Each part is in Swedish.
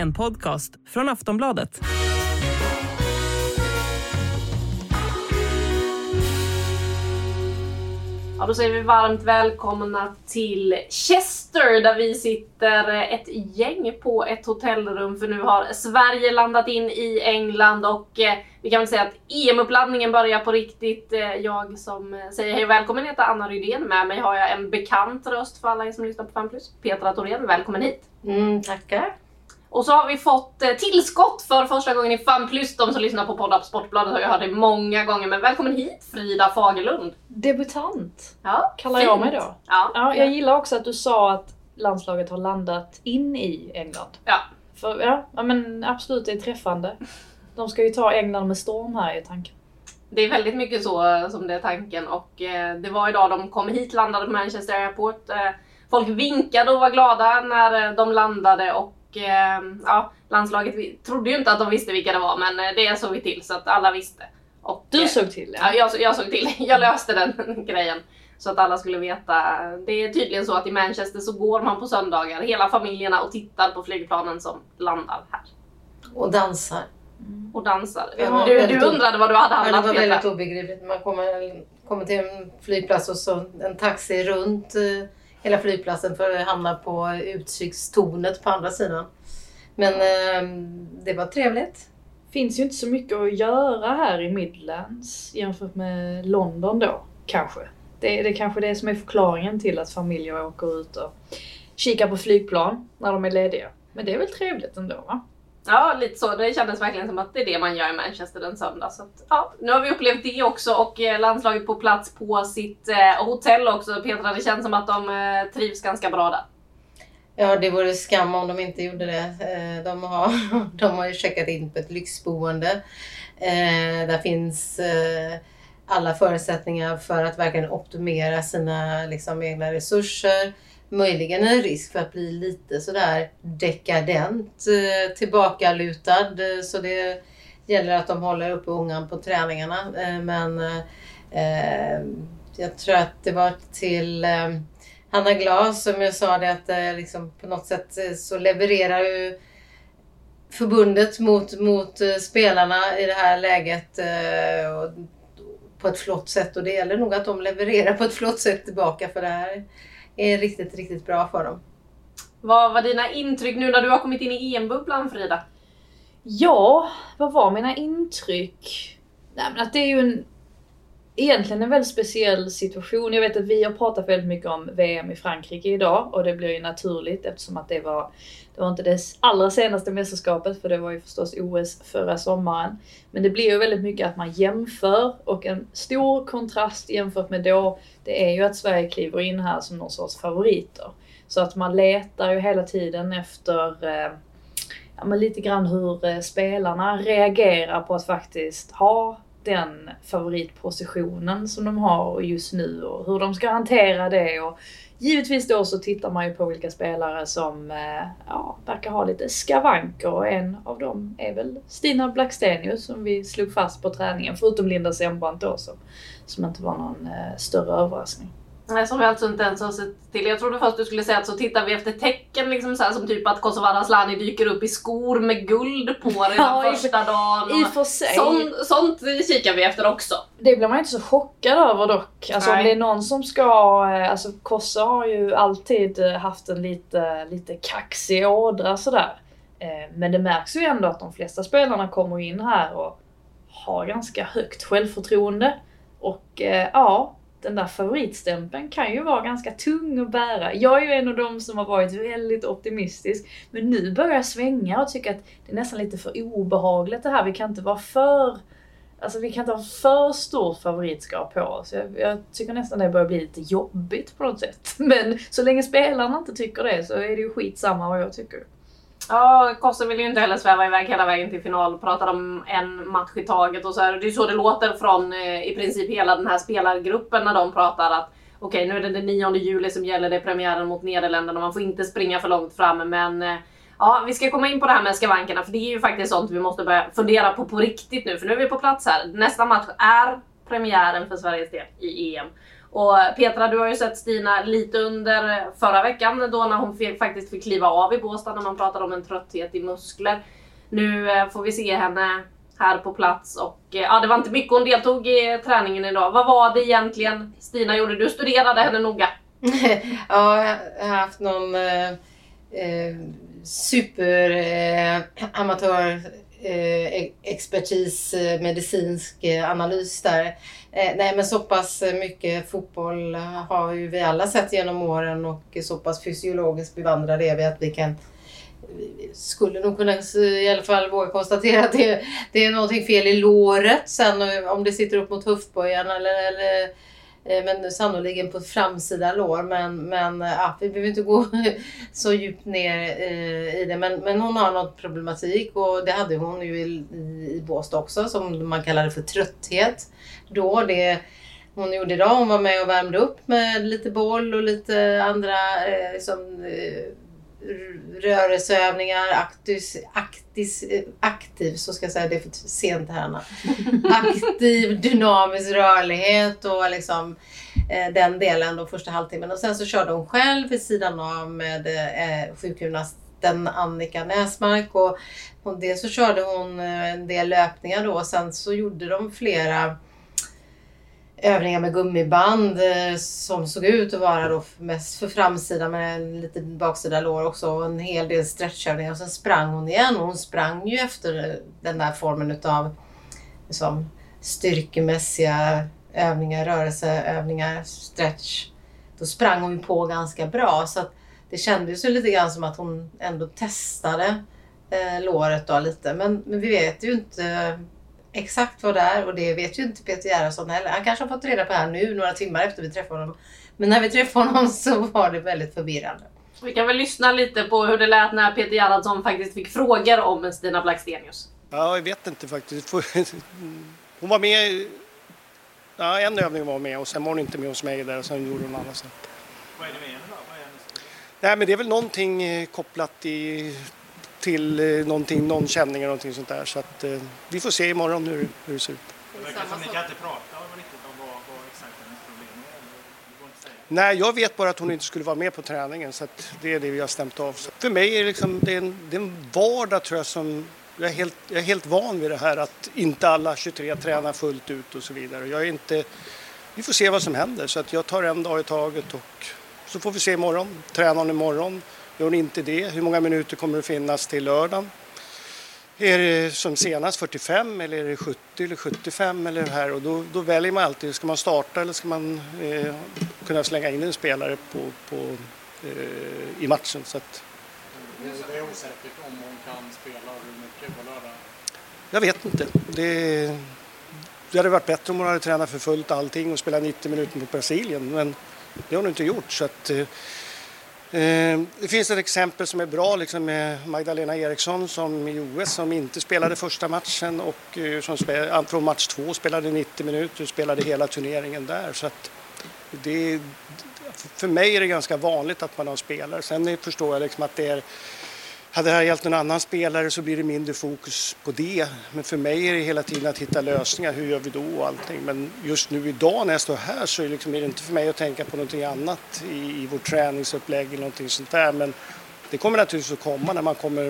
En podcast från Aftonbladet. Ja, då säger vi varmt välkomna till Chester där vi sitter ett gäng på ett hotellrum för nu har Sverige landat in i England och eh, vi kan väl säga att EM-uppladdningen börjar på riktigt. Eh, jag som eh, säger hej och välkommen heter Anna Rydén. Med mig har jag en bekant röst för alla er som lyssnar på 5 Petra Thorén, välkommen hit! Mm, tackar. Och så har vi fått eh, tillskott för första gången i FAN plus. De som lyssnar på poddar på Sportbladet har ju hört det många gånger. Men välkommen hit Frida Fagerlund! Debutant Ja, kallar jag fint. mig då. Ja, Ja, jag gillar också att du sa att landslaget har landat in i England. ja. För ja, ja men absolut det är träffande. De ska ju ta England med storm här i tanken. Det är väldigt mycket så eh, som det är tanken och eh, det var idag de kom hit, landade på Manchester Airport. Eh, folk vinkade och var glada när eh, de landade och eh, ja, landslaget vi trodde ju inte att de visste vilka det var men eh, det såg vi till så att alla visste. Och, Du eh, såg till Ja, jag, jag såg till. Jag löste den grejen. Så att alla skulle veta. Det är tydligen så att i Manchester så går man på söndagar, hela familjerna, och tittar på flygplanen som landar här. Och dansar. Och dansar. Det var Du, du undrade vad du hade Ja, det handlat var väldigt obegripligt. Man kommer, kommer till en flygplats och så en taxi runt eh, hela flygplatsen för att hamna på utsiktstornet på andra sidan. Men eh, det var trevligt. Finns ju inte så mycket att göra här i Midlands jämfört med London då, kanske. Det, det är kanske det som är förklaringen till att familjer åker ut och kikar på flygplan när de är lediga. Men det är väl trevligt ändå va? Ja, lite så. Det kändes verkligen som att det är det man gör i Manchester en söndag. Så att, ja, nu har vi upplevt det också och eh, landslaget på plats på sitt eh, hotell också. Petra, det känns som att de eh, trivs ganska bra där. Ja, det vore skam om de inte gjorde det. Eh, De har, de har ju checkat in på ett lyxboende. Eh, Där finns eh, alla förutsättningar för att verkligen optimera sina liksom, egna resurser. Möjligen en risk för att bli lite sådär dekadent, eh, tillbakalutad. Eh, så det gäller att de håller uppe ungan på träningarna. Eh, men eh, jag tror att det var till eh, Hanna Glas som jag sa det att eh, liksom på något sätt så levererar ju förbundet mot, mot spelarna i det här läget eh, och, på ett flott sätt och det gäller nog att de levererar på ett flott sätt tillbaka för det här är riktigt, riktigt bra för dem. Vad var dina intryck nu när du har kommit in i EM-bubblan Frida? Ja, vad var mina intryck? Nej men att det är ju en egentligen en väldigt speciell situation. Jag vet att vi har pratat väldigt mycket om VM i Frankrike idag och det blir ju naturligt eftersom att det var, det var inte det allra senaste mästerskapet för det var ju förstås OS förra sommaren. Men det blir ju väldigt mycket att man jämför och en stor kontrast jämfört med då det är ju att Sverige kliver in här som någon sorts favoriter. Så att man letar ju hela tiden efter eh, ja, men lite grann hur eh, spelarna reagerar på att faktiskt ha den favoritpositionen som de har just nu och hur de ska hantera det. Och givetvis då så tittar man ju på vilka spelare som eh, ja, verkar ha lite skavanker och en av dem är väl Stina Blackstenius som vi slog fast på träningen, förutom Linda Sembrant då som, som inte var någon eh, större överraskning. Som vi alltså inte ens har sett till. Jag trodde först du skulle säga att så tittar vi efter tecken liksom så här, som typ att Kosovare Asllani dyker upp i skor med guld på redan Ja, första dagen. I för sig. Sånt, sånt kikar vi efter också. Det blir man inte så chockad över dock. Alltså om Nej. det är någon som ska... eh, Alltså Kossa har ju alltid eh, haft en lite, lite kaxig ådra sådär. Eh, Men det märks ju ändå att de flesta spelarna kommer in här och har ganska högt självförtroende. Och ja, den där favoritstämpeln kan ju vara ganska tung att bära. Jag är ju en av dem som har varit väldigt optimistisk. Men nu börjar jag svänga och tycka att det är nästan lite för obehagligt det här. Vi kan inte vara för Alltså vi kan inte ha för stort favoritskap på oss. Jag, jag tycker nästan det börjar bli lite jobbigt på något sätt. Men så länge spelarna inte tycker det så är det ju skitsamma vad jag tycker. Ja, Kosse vill ju inte heller sväva iväg hela vägen till final. Pratar om en match i taget och så här. Det är ju så det låter från eh, i princip hela den här spelargruppen när de pratar att okej, nu är det den 9 juli som gäller, det är premiären mot Nederländerna. Man får inte springa för långt fram, men eh, Ja, vi ska komma in på det här med skavankerna för det är ju faktiskt sånt vi måste börja fundera på på riktigt nu för nu är vi på plats här. Nästa match är premiären för Sveriges del i EM. Och Petra, du har ju sett Stina lite under förra veckan då när hon fick, faktiskt fick kliva av i Båstad när man pratade om en trötthet i muskler. Nu eh, får vi se henne här på plats och eh, ja, det var inte mycket hon deltog i träningen idag. Vad var det egentligen Stina gjorde? Du studerade henne noga. ja, jag har haft någon eh, eh super eh, amatör eh, Eh, expertis, eh, medicinsk eh, analys där. Nej men så pass mycket fotboll har ju vi alla sett genom åren och så pass fysiologiskt bevandrade är vi att vi kan skulle nog kunna i alla fall våga konstatera att det, det är någonting fel i låret sen om det sitter upp mot höftböjan eller, eller Eh, men sannoliken på framsida lår. Men, men eh, ja, vi behöver inte gå så djupt ner eh, i det. Men, men hon har något problematik och det hade hon ju i, i, Båstad också som man kallade för trötthet. Då det hon gjorde idag, hon var med och värmde upp med lite boll och lite andra eh, liksom, eh, rörelseövningar, aktis, aktis, aktiv, så ska jag säga, det är för sent här Aktiv dynamisk rörlighet och liksom eh, den delen då första halvtimmen. Och sen så körde hon själv vid sidan av med eh, sjukgymnasten Annika Näsmark. Och, och det så körde hon eh, en del löpningar då. Och sen så gjorde de flera övningar med gummiband eh, som såg ut att vara då mest för framsidan med lite baksida lår också och en hel del stretchövningar. Och sen sprang hon igen och hon sprang ju efter den där formen utav liksom, styrkemässiga övningar, rörelseövningar, stretch. Då sprang hon på ganska bra så att det kändes ju lite grann som att hon ändå testade eh, låret då lite. Men, men vi vet ju inte exakt vad det är och det vet ju inte Peter Gerhardsson heller. Han kanske har fått reda på det här nu, några timmar efter vi träffade honom. Men när vi träffade honom så var det väldigt förvirrande. Vi kan väl lyssna lite på hur det lät när Peter Gerhardsson faktiskt fick frågor om Stina Blackstenius. Ja, jag vet inte faktiskt. Hon var med... Ja, en övning var med och sen var hon inte med hos mig där och sen gjorde hon annat. Vad är det med henne då? Vad är hennes... Nej, men det är väl någonting eh, kopplat i till eh, någonting, någon känning eller någonting sånt där. Så att, eh, vi får se imorgon hur, hur det ser ut. Det verkar som ni kan inte prata riktigt om vad, vad exakt hennes problem är. Nej, jag vet bara att hon inte skulle vara med på träningen så att det är det vi har stämt av. Så för mig är det, liksom, det, är en, det är en vardag tror jag som jag är, helt, jag är helt van vid det här att inte alla 23 tränar fullt ut och så vidare. Jag är inte, vi får se vad som händer så att jag tar en dag i taget och så får vi se imorgon. Tränar hon imorgon Gör hon inte det, hur många minuter kommer det finnas till lördagen? Är det som senast 45 eller är det 70 eller 75 eller här? Och då, då väljer man alltid, ska man starta eller ska man eh, kunna slänga in en spelare på, på eh, i matchen? Så att, det är osäkert om hon kan spela och hur mycket på lördag? Jag vet inte. Det, det hade varit bättre om hon hade tränat för fullt allting och spelat 90 minuter mot Brasilien, men det har hon inte gjort. Så att, eh, Eh, Ehm, det finns ett exempel som är bra liksom med Magdalena Eriksson som i OS som inte spelade första matchen och eh, som spelade, från match två spelade 90 minuter och spelade hela turneringen där. Så att det, för mig är det ganska vanligt att man har spelare. Sen förstår jag liksom att det är hade det här gällt en annan spelare så blir det mindre fokus på det. Men för mig är det hela tiden att hitta lösningar. Hur gör vi då och allting. Men just nu idag när jag står här så är det, liksom, är det inte för mig att tänka på någonting annat i, i vårt träningsupplägg eller någonting sånt där. Men det kommer naturligtvis att komma när man kommer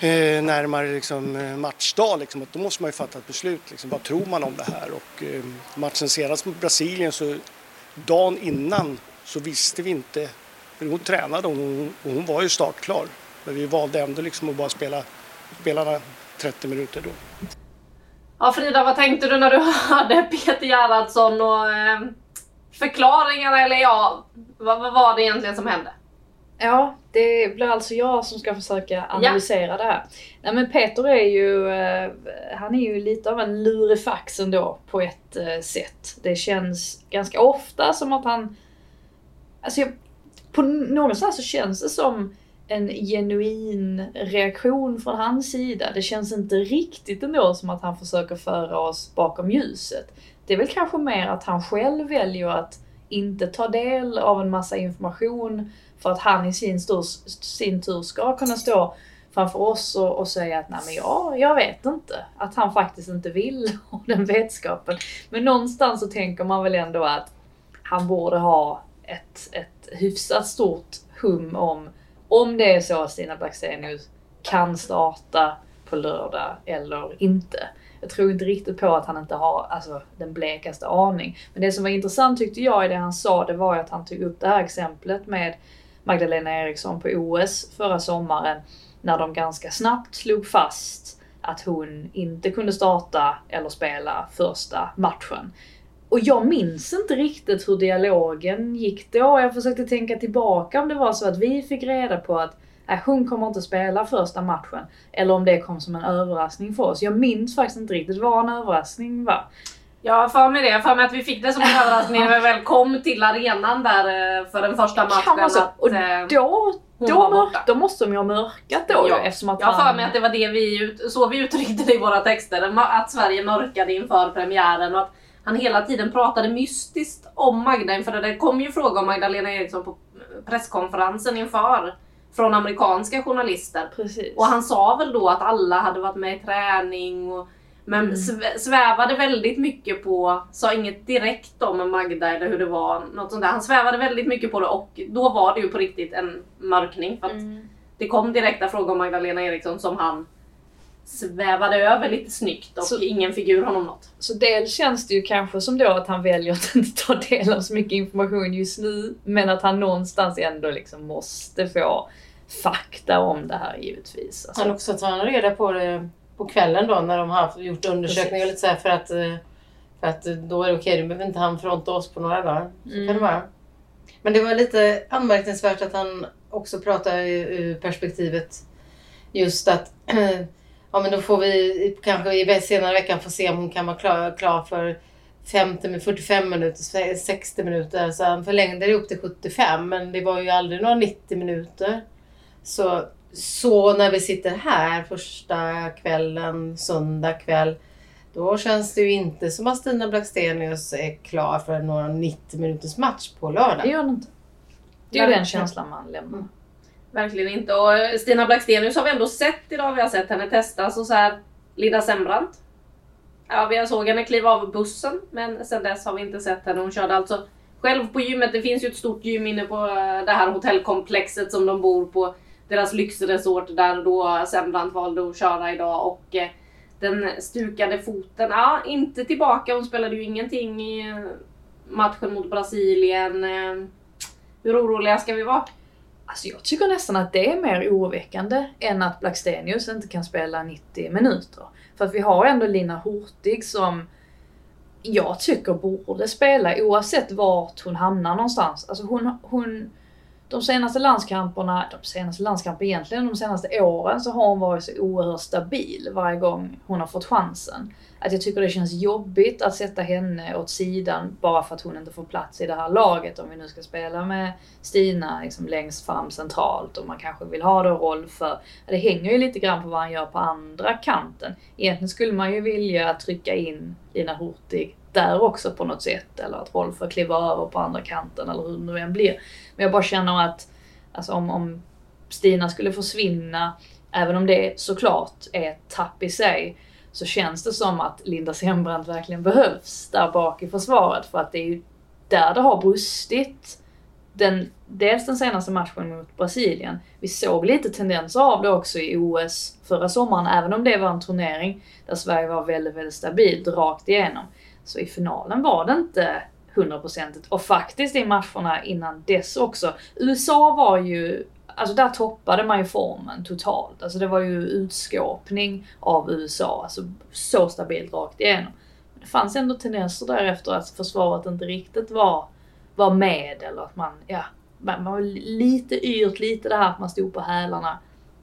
eh, närmare liksom, eh, matchdag. Liksom, att då måste man ju fatta ett beslut. Liksom, vad tror man om det här? Och, eh, matchen senast mot Brasilien så dagen innan så visste vi inte. För hon tränade och hon, och hon var ju startklar. Men vi valde ändå liksom att bara spela spelarna 30 minuter då. Ja Frida, vad tänkte du när du hörde Peter Gerhardsson och eh, förklaringarna eller ja, vad, vad, var det egentligen som hände? Ja, det blir alltså jag som ska försöka analysera det här. Nej men Peter är ju, eh, han är ju lite av en lurifax ändå på ett eh, sätt. Det känns ganska ofta som att han, alltså jag, på någonstans så känns det som en genuin reaktion från hans sida. Det känns inte riktigt ändå som att han försöker föra oss bakom ljuset. Det är väl kanske mer att han själv väljer att inte ta del av en massa information för att han i sin, stor, sin tur ska kunna stå framför oss och, och säga att nej men ja, jag vet inte. Att han faktiskt inte vill ha den vetskapen. Men någonstans så tänker man väl ändå att han borde ha ett, ett hyfsat stort hum om om det är så att Stina Blackstenius kan starta på lördag eller inte. Jag tror inte riktigt på att han inte har alltså, den blekaste aning. Men det som var intressant tyckte jag i det han sa, det var ju att han tog upp det här exemplet med Magdalena Eriksson på OS förra sommaren. När de ganska snabbt slog fast att hon inte kunde starta eller spela första matchen. Och jag minns inte riktigt hur dialogen gick då. Jag försökte tänka tillbaka om det var så att vi fick reda på att äh, hon kommer inte spela första matchen. Eller om det kom som en överraskning för oss. Jag minns faktiskt inte riktigt vad en överraskning var. Jag har för mig det. Jag för mig att vi fick det som en överraskning när vi väl kom till arenan där eh, för den första matchen. Kan så. Att, Och eh, då, då, var då måste de ju ha mörkat då Ja. eftersom att jag har för mig att det var det vi, ut- så vi uttryckte det i våra texter. Att Sverige mörkade inför premiären och att han hela tiden pratade mystiskt om Magda inför det. Det kom ju fråga om Magdalena Eriksson på presskonferensen inför från amerikanska journalister. Precis. Och han sa väl då att alla hade varit med i träning och men Mm. sv- svävade väldigt mycket på, sa inget direkt om Magda eller hur det var, något sånt där. Han svävade väldigt mycket på det och då var det ju på riktigt en mörkning. För att Mm. Det kom direkta frågor om Magdalena Eriksson som han svävade över lite snyggt och Så- ingen figur honom något. Så dels känns det ju kanske som då att han väljer att inte ta del av så mycket information just nu, men att han någonstans ändå liksom måste få fakta om det här givetvis. Alltså, Han också tar reda på det på kvällen då när de har gjort undersökningar och lite så här för att, eh, för att eh, då är det okej, då behöver inte han fronta oss på några dagar. Så kan det vara. Men det var lite anmärkningsvärt att han också pratar ur ur perspektivet just att ja men då får vi kanske i senare veckan få se om hon kan vara klar, klar för 50, med 45 minuter, 60 minuter. Så han förlängde det upp till 75 men det var ju aldrig några 90 minuter. Så, så när vi sitter här första kvällen, söndag kväll, då känns det ju inte som att Stina Blackstenius är klar för några 90 minuters match på det lördag. gör han inte. Det är ju den känslan man lämnar. Verkligen inte. Och eh, Stina Blackstenius har vi ändå sett idag. Vi har sett henne testas och så här. Linda Sembrant. Ja, vi såg henne kliva av bussen, men sen dess har vi inte sett henne. Hon körde alltså själv på gymmet. Det finns ju ett stort gym inne på eh, det här hotellkomplexet som de bor på. Deras lyxresort där då Sembrant valde att köra idag och eh, den stukade foten, ja inte tillbaka. Hon spelade ju ingenting i matchen mot Brasilien. Hur oroliga ska vi vara? Alltså jag tycker nästan att det är mer oroväckande än att Blackstenius inte kan spela 90 minuter. För att vi har ändå Lina Hurtig som jag tycker borde spela oavsett vart hon hamnar någonstans. Alltså hon, hon de senaste landskamperna, de senaste landskamperna egentligen, de senaste åren så har hon varit så oerhört stabil varje gång hon har fått chansen. Att jag tycker det känns jobbigt att sätta henne åt sidan bara för att hon inte får plats i det här laget. Om vi nu ska spela med Stina liksom längst fram centralt och man kanske vill ha då roll för, det hänger ju lite grann på vad han gör på andra kanten. Egentligen skulle man ju vilja trycka in Lina Hurtig där också på något sätt. Eller att Rolf kliva över på andra kanten eller hur det nu än blir. Men jag bara känner att alltså om, om Stina skulle försvinna, även om det såklart är ett tapp i sig, så känns det som att Linda Sembrant verkligen behövs där bak i försvaret. För att det är ju där det har brustit. Den, dels den senaste matchen mot Brasilien. Vi såg lite tendenser av det också i OS förra sommaren, även om det var en turnering där Sverige var väldigt, väldigt stabilt rakt igenom. Så i finalen var det inte hundraprocentigt. Och faktiskt i matcherna innan dess också. USA var ju, alltså där toppade man ju formen totalt. Alltså det var ju utskåpning av USA. Alltså så stabilt rakt igenom. Men det fanns ändå tendenser därefter att försvaret inte riktigt var, var med eller att man, ja, man var lite yrt, lite det här att man stod på hälarna.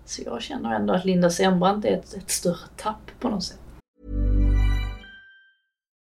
Så jag känner ändå att Linda Sembrant är ett, ett större tapp på något sätt.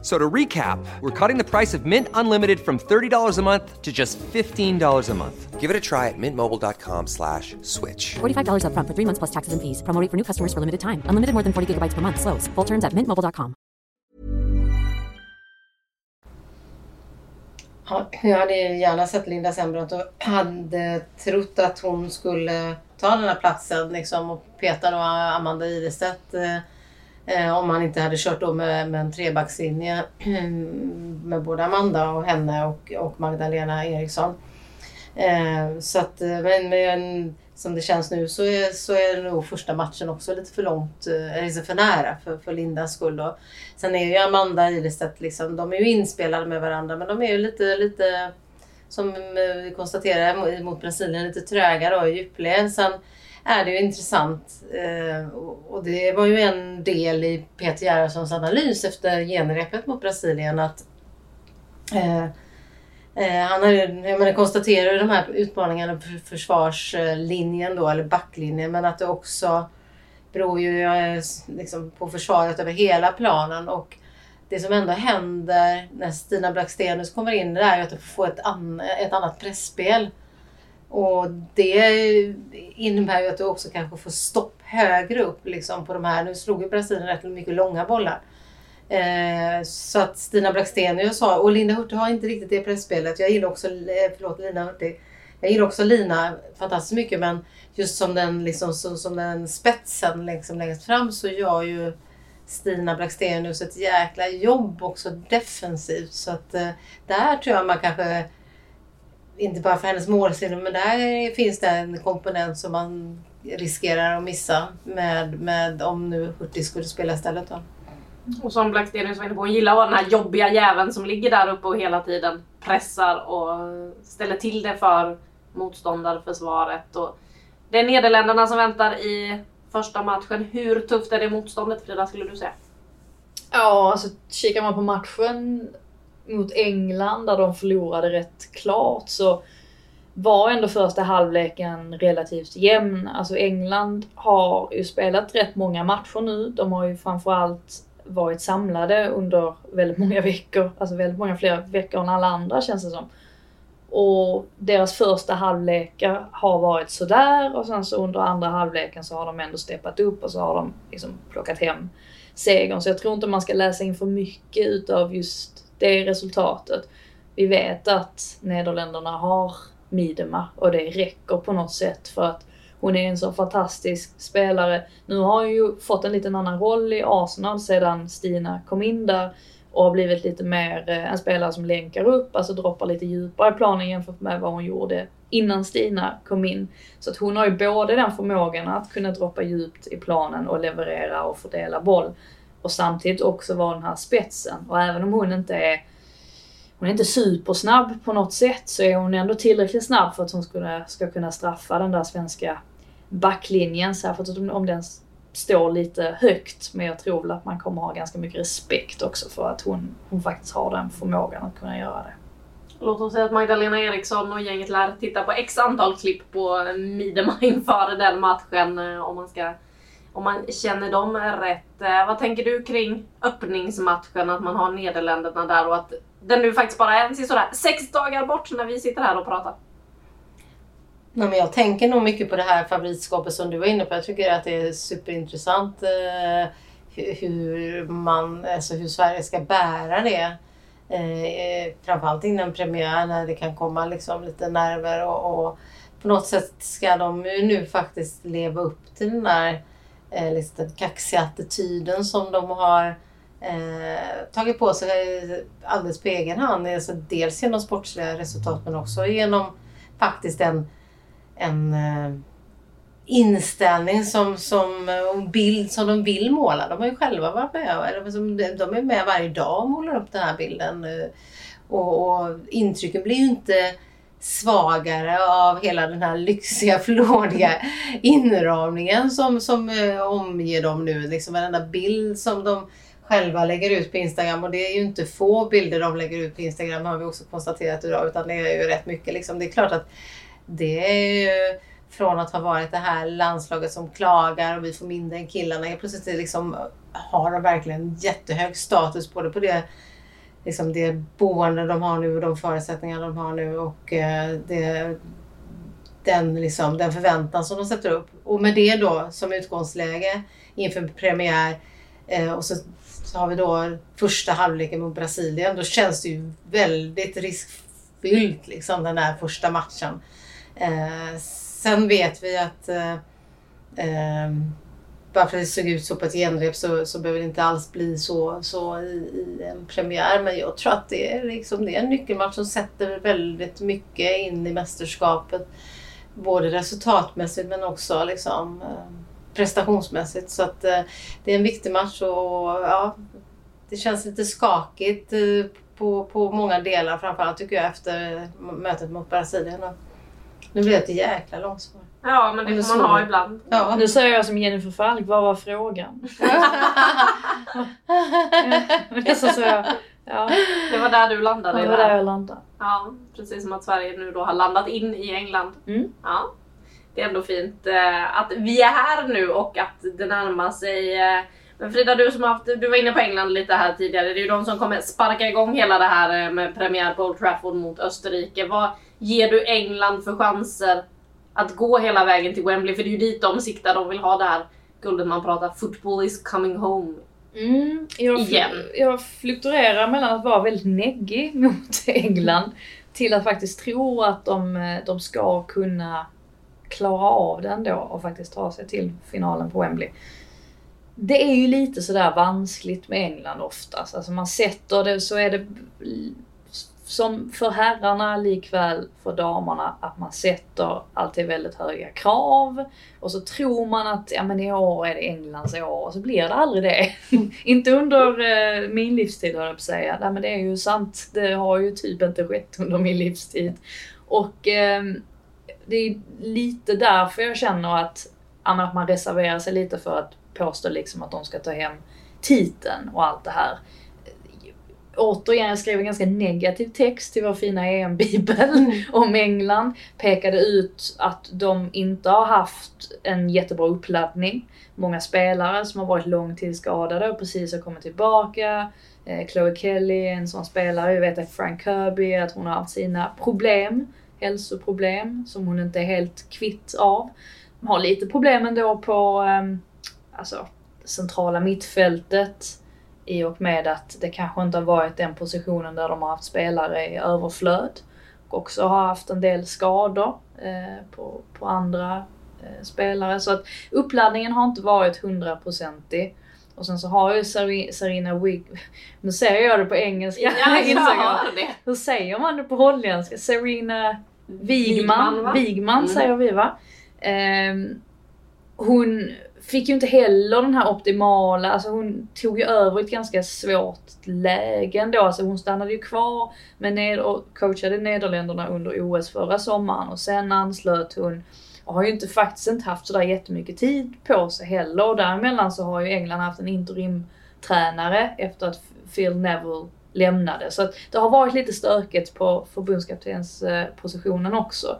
So to recap, we're cutting the price of Mint Unlimited from $30 a month to just $15 a month. Give it a try at mintmobile.com slash switch. $45 upfront for three months plus taxes and fees. Promo rate for new customers for limited time. Unlimited more than 40 gigabytes per month. Slows. Full terms at mintmobile.com. Ja, Jag hade gärna sett Linda Sembrant och hade trott att hon skulle ta den här platsen liksom, och peta då Amanda Ilestedt. Eh, Eh, om han inte hade kört då med, med en trebackslinje med både Amanda och henne och, och Magdalena Eriksson. Eh, så att, eh, men, men som det känns nu så är, så är nog första matchen också lite för långt, eh, eller för nära för, för Lindas skull. Då. Sen är ju Amanda Ilestedt, liksom, de är ju inspelade med varandra men de är ju lite, lite som vi konstaterade mot Brasilien, lite tröga då i djupled. Sen är det ju intressant eh, och det var ju en del i Peter Gerhardssons analys efter genrepet mot Brasilien att eh, eh, han har jag menar, konstaterar ju de här utmaningarna för försvarslinjen då, eller backlinjen, men att det också beror ju liksom, på försvaret över hela planen. Och det som ändå händer när Stina Blackstenius kommer in det är ju att du får ett, an, ett annat pressspel. Och det innebär ju att du också kanske får stopp högre upp liksom, på de här. Nu slog ju Brasilien rätt mycket långa bollar. Eh, så att Stina Blackstenius har, och Linda Hurtig har inte riktigt det pressspelet. Jag gillar också, eh, förlåt Lina Hurtig, jag gillar också Lina fantastiskt mycket men just som den, liksom, som, som den spetsen liksom, längst fram så gör ju Stina Blackstenius ett jäkla jobb också defensivt. Så att eh, där tror jag man kanske, inte bara för hennes målsinne, men där finns det en komponent som man riskerar att missa med, med om nu Hurtig skulle spela istället. Då. Och som Blackstenius var inne på, hon gillar att vara den här jobbiga jäveln som ligger där uppe och hela tiden pressar och ställer till det för motståndarförsvaret. Och det är Nederländerna som väntar i första matchen. Hur tufft är det motståndet Frida, skulle du säga? Ja, alltså kikar man på matchen mot England där de förlorade rätt klart så var ändå första halvleken relativt jämn. Alltså England har ju spelat rätt många matcher nu. De har ju framförallt varit samlade under väldigt många veckor. Alltså väldigt många fler veckor än alla andra känns det som. Och deras första halvlekar har varit sådär och sen så under andra halvleken så har de ändå steppat upp och så har de liksom plockat hem segern. Så jag tror inte man ska läsa in för mycket utav just det är resultatet. Vi vet att Nederländerna har Midema och det räcker på något sätt för att hon är en så fantastisk spelare. Nu har hon ju fått en liten annan roll i Arsenal sedan Stina kom in där och har blivit lite mer eh, en spelare som länkar upp, alltså droppar lite djupare i planen jämfört med vad hon gjorde innan Stina kom in. Så att hon har ju både den förmågan att kunna droppa djupt i planen och leverera och fördela boll och samtidigt också vara den här spetsen. Och även om hon inte är hon är inte supersnabb på något sätt så är hon ändå tillräckligt snabb för att hon ska, ska kunna straffa den där svenska backlinjen. Särskilt om, om den står lite högt. Men jag tror väl att man kommer ha ganska mycket respekt också för att hon, hon faktiskt har den förmågan att kunna göra det. Låt oss säga att Magdalena Eriksson och gänget lär titta på x antal klipp på Midema inför den matchen eh, om man ska om man känner dem rätt. Eh, vad tänker du kring öppningsmatchen, att man har Nederländerna där och att den nu faktiskt bara är sådär sex dagar bort när vi sitter här och pratar? Nej, men jag tänker nog mycket på det här favoritskapet som du var inne på. Jag tycker att det är superintressant eh, hur, man, alltså hur Sverige ska bära det. Eh, framförallt innan premiären när det kan komma liksom lite nerver och, och på något sätt ska de ju nu faktiskt leva upp till den där eh, liksom kaxiga attityden som de har eh, tagit på sig eh, alldeles på egen hand. Alltså dels genom sportsliga resultat men också genom faktiskt en, en eh, inställning som, som eh, och bild som de vill måla. De har ju själva varit med. Eller de är med varje dag och målar upp den här bilden. Eh, och, och intrycken blir ju inte svagare av hela den här lyxiga, flådiga inramningen som, som eh, omger dem nu. Liksom varenda bild som de själva lägger ut på Instagram och det är ju inte få bilder de lägger ut på Instagram har vi också konstaterat idag utan det är ju rätt mycket. Liksom. Det är klart att det är ju från att ha varit det här landslaget som klagar och vi får mindre än killarna. Helt plötsligt liksom, har de verkligen jättehög status både på det, liksom det boende de har nu och de förutsättningar de har nu och eh, det, den, liksom, den förväntan som de sätter upp. Och med det då som utgångsläge inför premiär eh, och så, så har vi då första halvleken mot Brasilien. Då känns det ju väldigt riskfyllt liksom den där första matchen. Eh, sen vet vi att eh, eh, bara för att det såg ut så på ett genrep så, så behöver det inte alls bli så, så i, i en premiär. Men jag tror att det är, liksom, det är en nyckelmatch som sätter väldigt mycket in i mästerskapet. Både resultatmässigt men också liksom, eh, prestationsmässigt. Så att, eh, det är en viktig match och ja, det känns lite skakigt eh, på, på många delar. Framförallt tycker jag efter mötet mot Brasilien. Nu blev det ett jäkla långsvar. Ja, men det får man ha ibland. Ja. Nu säger jag som Jennifer Falk, vad var frågan? Men det så, så jag, ja, Det var där du landade. det var där jag landade. Ja, precis som att Sverige nu då har landat in i England. Mm. Ja. Det är ändå fint eh, att vi är här nu och att det närmar sig. Eh, men Frida, du som har haft, du var inne på England lite här tidigare. Det är ju de som kommer sparka igång hela det här eh, med premiär på Old Trafford mot Österrike. Vad ger du England för chanser att gå hela vägen till Wembley? För det är ju dit de siktar. De vill ha det här guldet man pratar football is coming home. Mm, jag, Igen. jag fluktuerar mellan att vara väldigt neggig mot England till att faktiskt tro att de, eh, de ska kunna klara av det ändå och faktiskt ta sig till finalen på Wembley. Det är ju lite sådär vanskligt med England oftast. Alltså man sätter det så är det som för herrarna likväl för damerna att man sätter alltid väldigt höga krav och så tror man att ja, men i år är det Englands år och så blir det aldrig det. inte under eh, min livstid höll jag på att säga. Nej, men det är ju sant. Det har ju typ inte skett under min livstid. Och eh, det är lite därför jag känner att, att man reserverar sig lite för att påstå liksom att de ska ta hem titeln och allt det här. Återigen, jag skrev en ganska negativ text till vår fina EM-bibel om England. Pekade ut att de inte har haft en jättebra uppladdning. Många spelare som har varit långtidsskadade och precis har kommit tillbaka. Eh, Chloe Kelly är en sån spelare. Jag vet att Frank Kirby, att hon har haft sina problem. Hälsoproblem som hon inte är helt kvitt av. De har lite problem ändå på ehm, alltså, centrala mittfältet i och med att det kanske inte har varit den positionen där de har haft spelare i överflöd. Och också har haft en del skador eh, på, på andra eh, spelare. Så att uppladdningen har inte varit hundraprocentig. Och sen så har ju Sarina Wig... Nu säger jag det på engelska. Ja, hör det. Hur säger man det på holländska? Serena Wigman, Wigman. Wigman Mm. säger vi va? Ehm, hon fick ju inte heller den här optimala, alltså hon tog ju över ett ganska svårt läge ändå. Alltså hon stannade ju kvar med ned och coachade Nederländerna under OS förra sommaren och sen anslöt hon och har ju inte faktiskt inte haft sådär jättemycket tid på sig heller och däremellan så har ju England haft en interimtränare efter att Phil Neville lämnade. Så att det har varit lite stökigt på förbundskaptenspositionen också.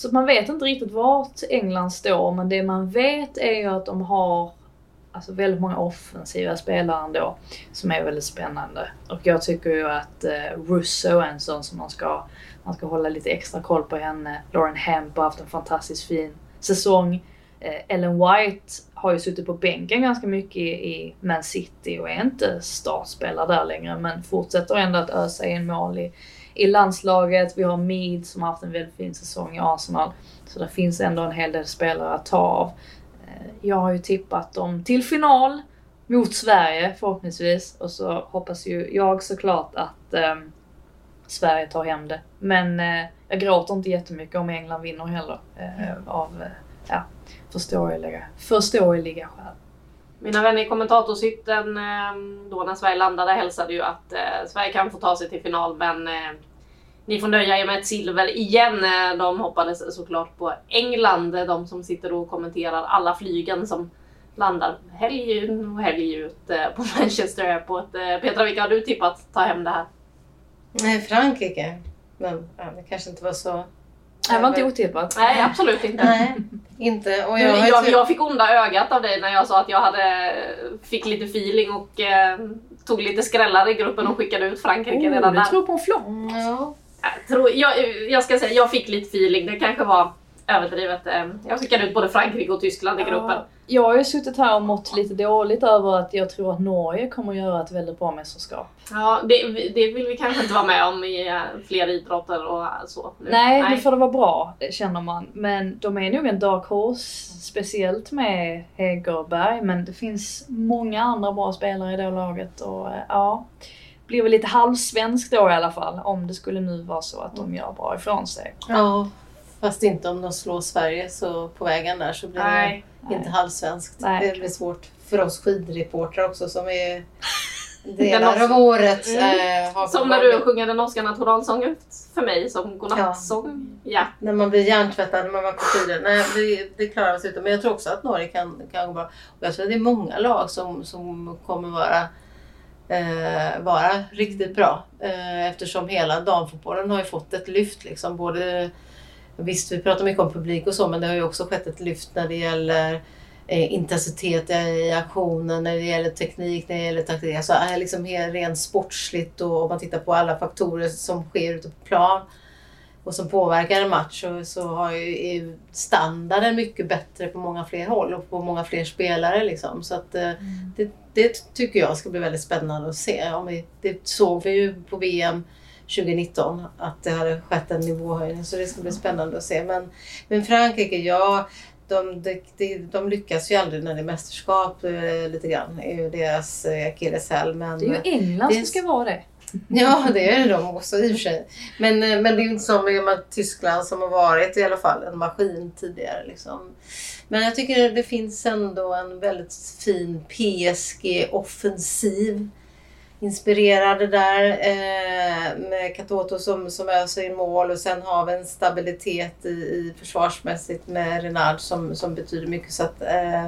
Så att man vet inte riktigt vart England står, men det man vet är ju att de har alltså väldigt många offensiva spelare ändå som är väldigt spännande. Och jag tycker ju att eh, Russo är en sån som man ska, man ska hålla lite extra koll på henne. Lauren Hemp har haft en fantastiskt fin säsong. Eh, Ellen White har ju suttit på bänken ganska mycket i, i Man City och är inte startspelare där längre men fortsätter ändå att ösa in mål i, i landslaget. Vi har Mead som har haft en väldigt fin säsong i Arsenal. Så det finns ändå en hel del spelare att ta av. Eh, jag har ju tippat dem till final mot Sverige förhoppningsvis. Och så hoppas ju jag såklart att eh, Sverige tar hem det. Men eh, jag gråter inte jättemycket om England vinner heller. Eh, av eh, ja, förståeliga, förståeliga skäl. Mina vänner i kommentatorshytten eh, då när Sverige landade hälsade ju att eh, Sverige kan få ta sig till final men eh, ni får nöja er med ett silver igen. De hoppades såklart på England, de som sitter och kommenterar alla flygen som landar helg in och helg ut på Manchester Airport. Petra, vilka har du tippat ta hem det här? Nej, Frankrike. Men ja, det kanske inte var så... Det var inte otippat. Nej, absolut inte. Nej, inte. Och Jag, ju jag, jag fick onda ögat av dig när jag sa att jag hade, fick lite feeling och eh, tog lite skrällar i gruppen och skickade ut Frankrike Oh, redan du där. tror på en flopp? Ja. Jag, tror, jag, jag ska säga, jag fick lite feeling. Det kanske var överdrivet. Eh, Jag skickade ut både Frankrike och Tyskland i gruppen. Ja, jag har ju suttit här och mått lite dåligt över att jag tror att Norge kommer att göra ett väldigt bra mästerskap. Ja, det, det vill vi kanske inte vara med om i eh, fler idrotter och så. nu. Nej, nu får det vara bra känner man. Men de är nog en dark horse, speciellt med Hegerberg. Men det finns många andra bra spelare i det laget och eh, ja. Blir väl lite halvsvensk då i alla fall om det skulle nu vara så att de gör bra ifrån sig. ja, fast inte om de slår Sverige så på vägen där så blir Nej. det inte halvsvenskt. Nej. Det blir svårt för oss skidreportrar också som är Den delar norska- av året. Mm. har Som när du sjunger den norska nationalsången för mig som godnattsång. Ja. När man blir hjärntvättad när man var på skidor. Nej, det, det klarar vi sig utan. Men jag tror också att Norge kan, kan gå bra. Och jag tror att det är många lag som, som kommer vara, eh, vara riktigt bra. Eh, eftersom hela damfotbollen har ju fått ett lyft. Liksom. Både, visst, vi pratar mycket om publik och så, men det har ju också skett ett lyft när det gäller eh, intensitet i aktionen, när det gäller teknik, när det gäller taktik. Alltså liksom rent sportsligt och om man tittar på alla faktorer som sker ute på plan och som påverkar en match så, så har ju, standarden mycket bättre på många fler håll och på många fler spelare. Liksom. Så att, eh, det, det tycker jag ska bli väldigt spännande att se. Om vi, det såg vi ju på VM 2019 att det hade skett en nivåhöjning så det ska bli spännande att se. Men, men Frankrike, ja de, de, de, de lyckas ju aldrig när det är mästerskap eh, lite grann. Det är ju deras eh, akilleshäl. Men, Det är ju England Det- som ska vara det. Ja, det är de också i och för sig. Men, eh, men det är inte som med Tyskland som har varit i alla fall en maskin tidigare. Liksom. Men jag tycker det finns ändå en väldigt fin PSG-offensiv. Inspirerade där eh, med Katoto som, som öser in mål och sen har vi en stabilitet i, i försvarsmässigt med Renard som, som betyder mycket. Så att, eh,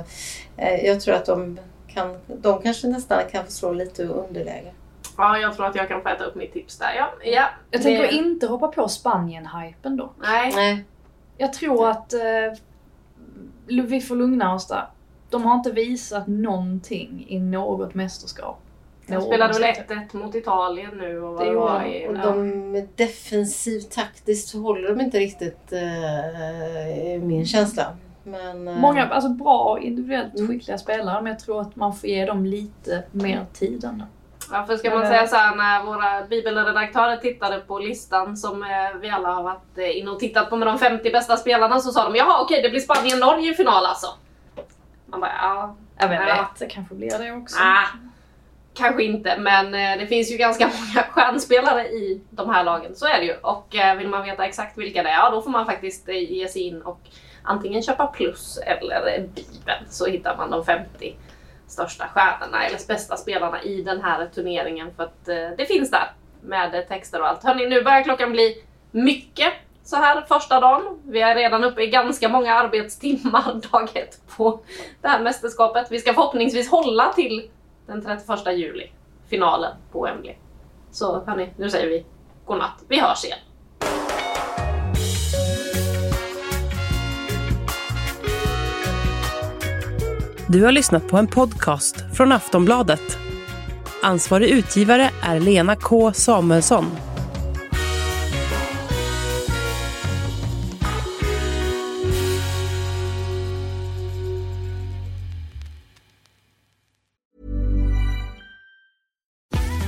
eh, jag tror att de, kan, de kanske nästan kan få slå lite underläge. ja, jag tror att jag kan få äta upp mitt tips där. Ja, ja, Jag tänker inte hoppa på Spanien-hypen då. Nej, Nej. Jag tror att eh, vi får lugna oss där. De har inte visat någonting i något mästerskap. De spelade väl Någonsin. 1-1 mot Italien nu och vad Det var i... Och ja. de defensivt taktiskt så håller de inte riktigt eh, min känsla. Men, eh, Många alltså, bra individuellt Mm. skickliga spelare men jag tror att man får ge dem lite mer tid ändå. Ja, för ska man säga så här när våra bibelredaktörer tittade på listan som eh, vi alla har varit eh, inne och tittat på med de 50 bästa spelarna så sa de jaha okej det blir Spanien-Norge i final alltså. Man bara ja, Jag vet, Ja. det kanske blir det också. ah, kanske inte men eh, det finns ju ganska många stjärnspelare i de här lagen, så är det ju. Och eh, vill man veta exakt vilka det är, ja då får man faktiskt eh, ge sig in och antingen köpa plus eller bibeln så hittar man de 50 största stjärnorna eller bästa spelarna i den här turneringen för att eh, det finns där med texter och allt. Hörni, nu börjar klockan bli mycket så här första dagen. Vi är redan uppe i ganska många arbetstimmar dag ett på det här mästerskapet. Vi ska förhoppningsvis hålla till den 31 juli, finalen på Wembley. Så hörni, nu säger vi godnatt. Vi hörs igen. Du har lyssnat på en podcast från Aftonbladet. Ansvarig utgivare är Lena K Samuelsson.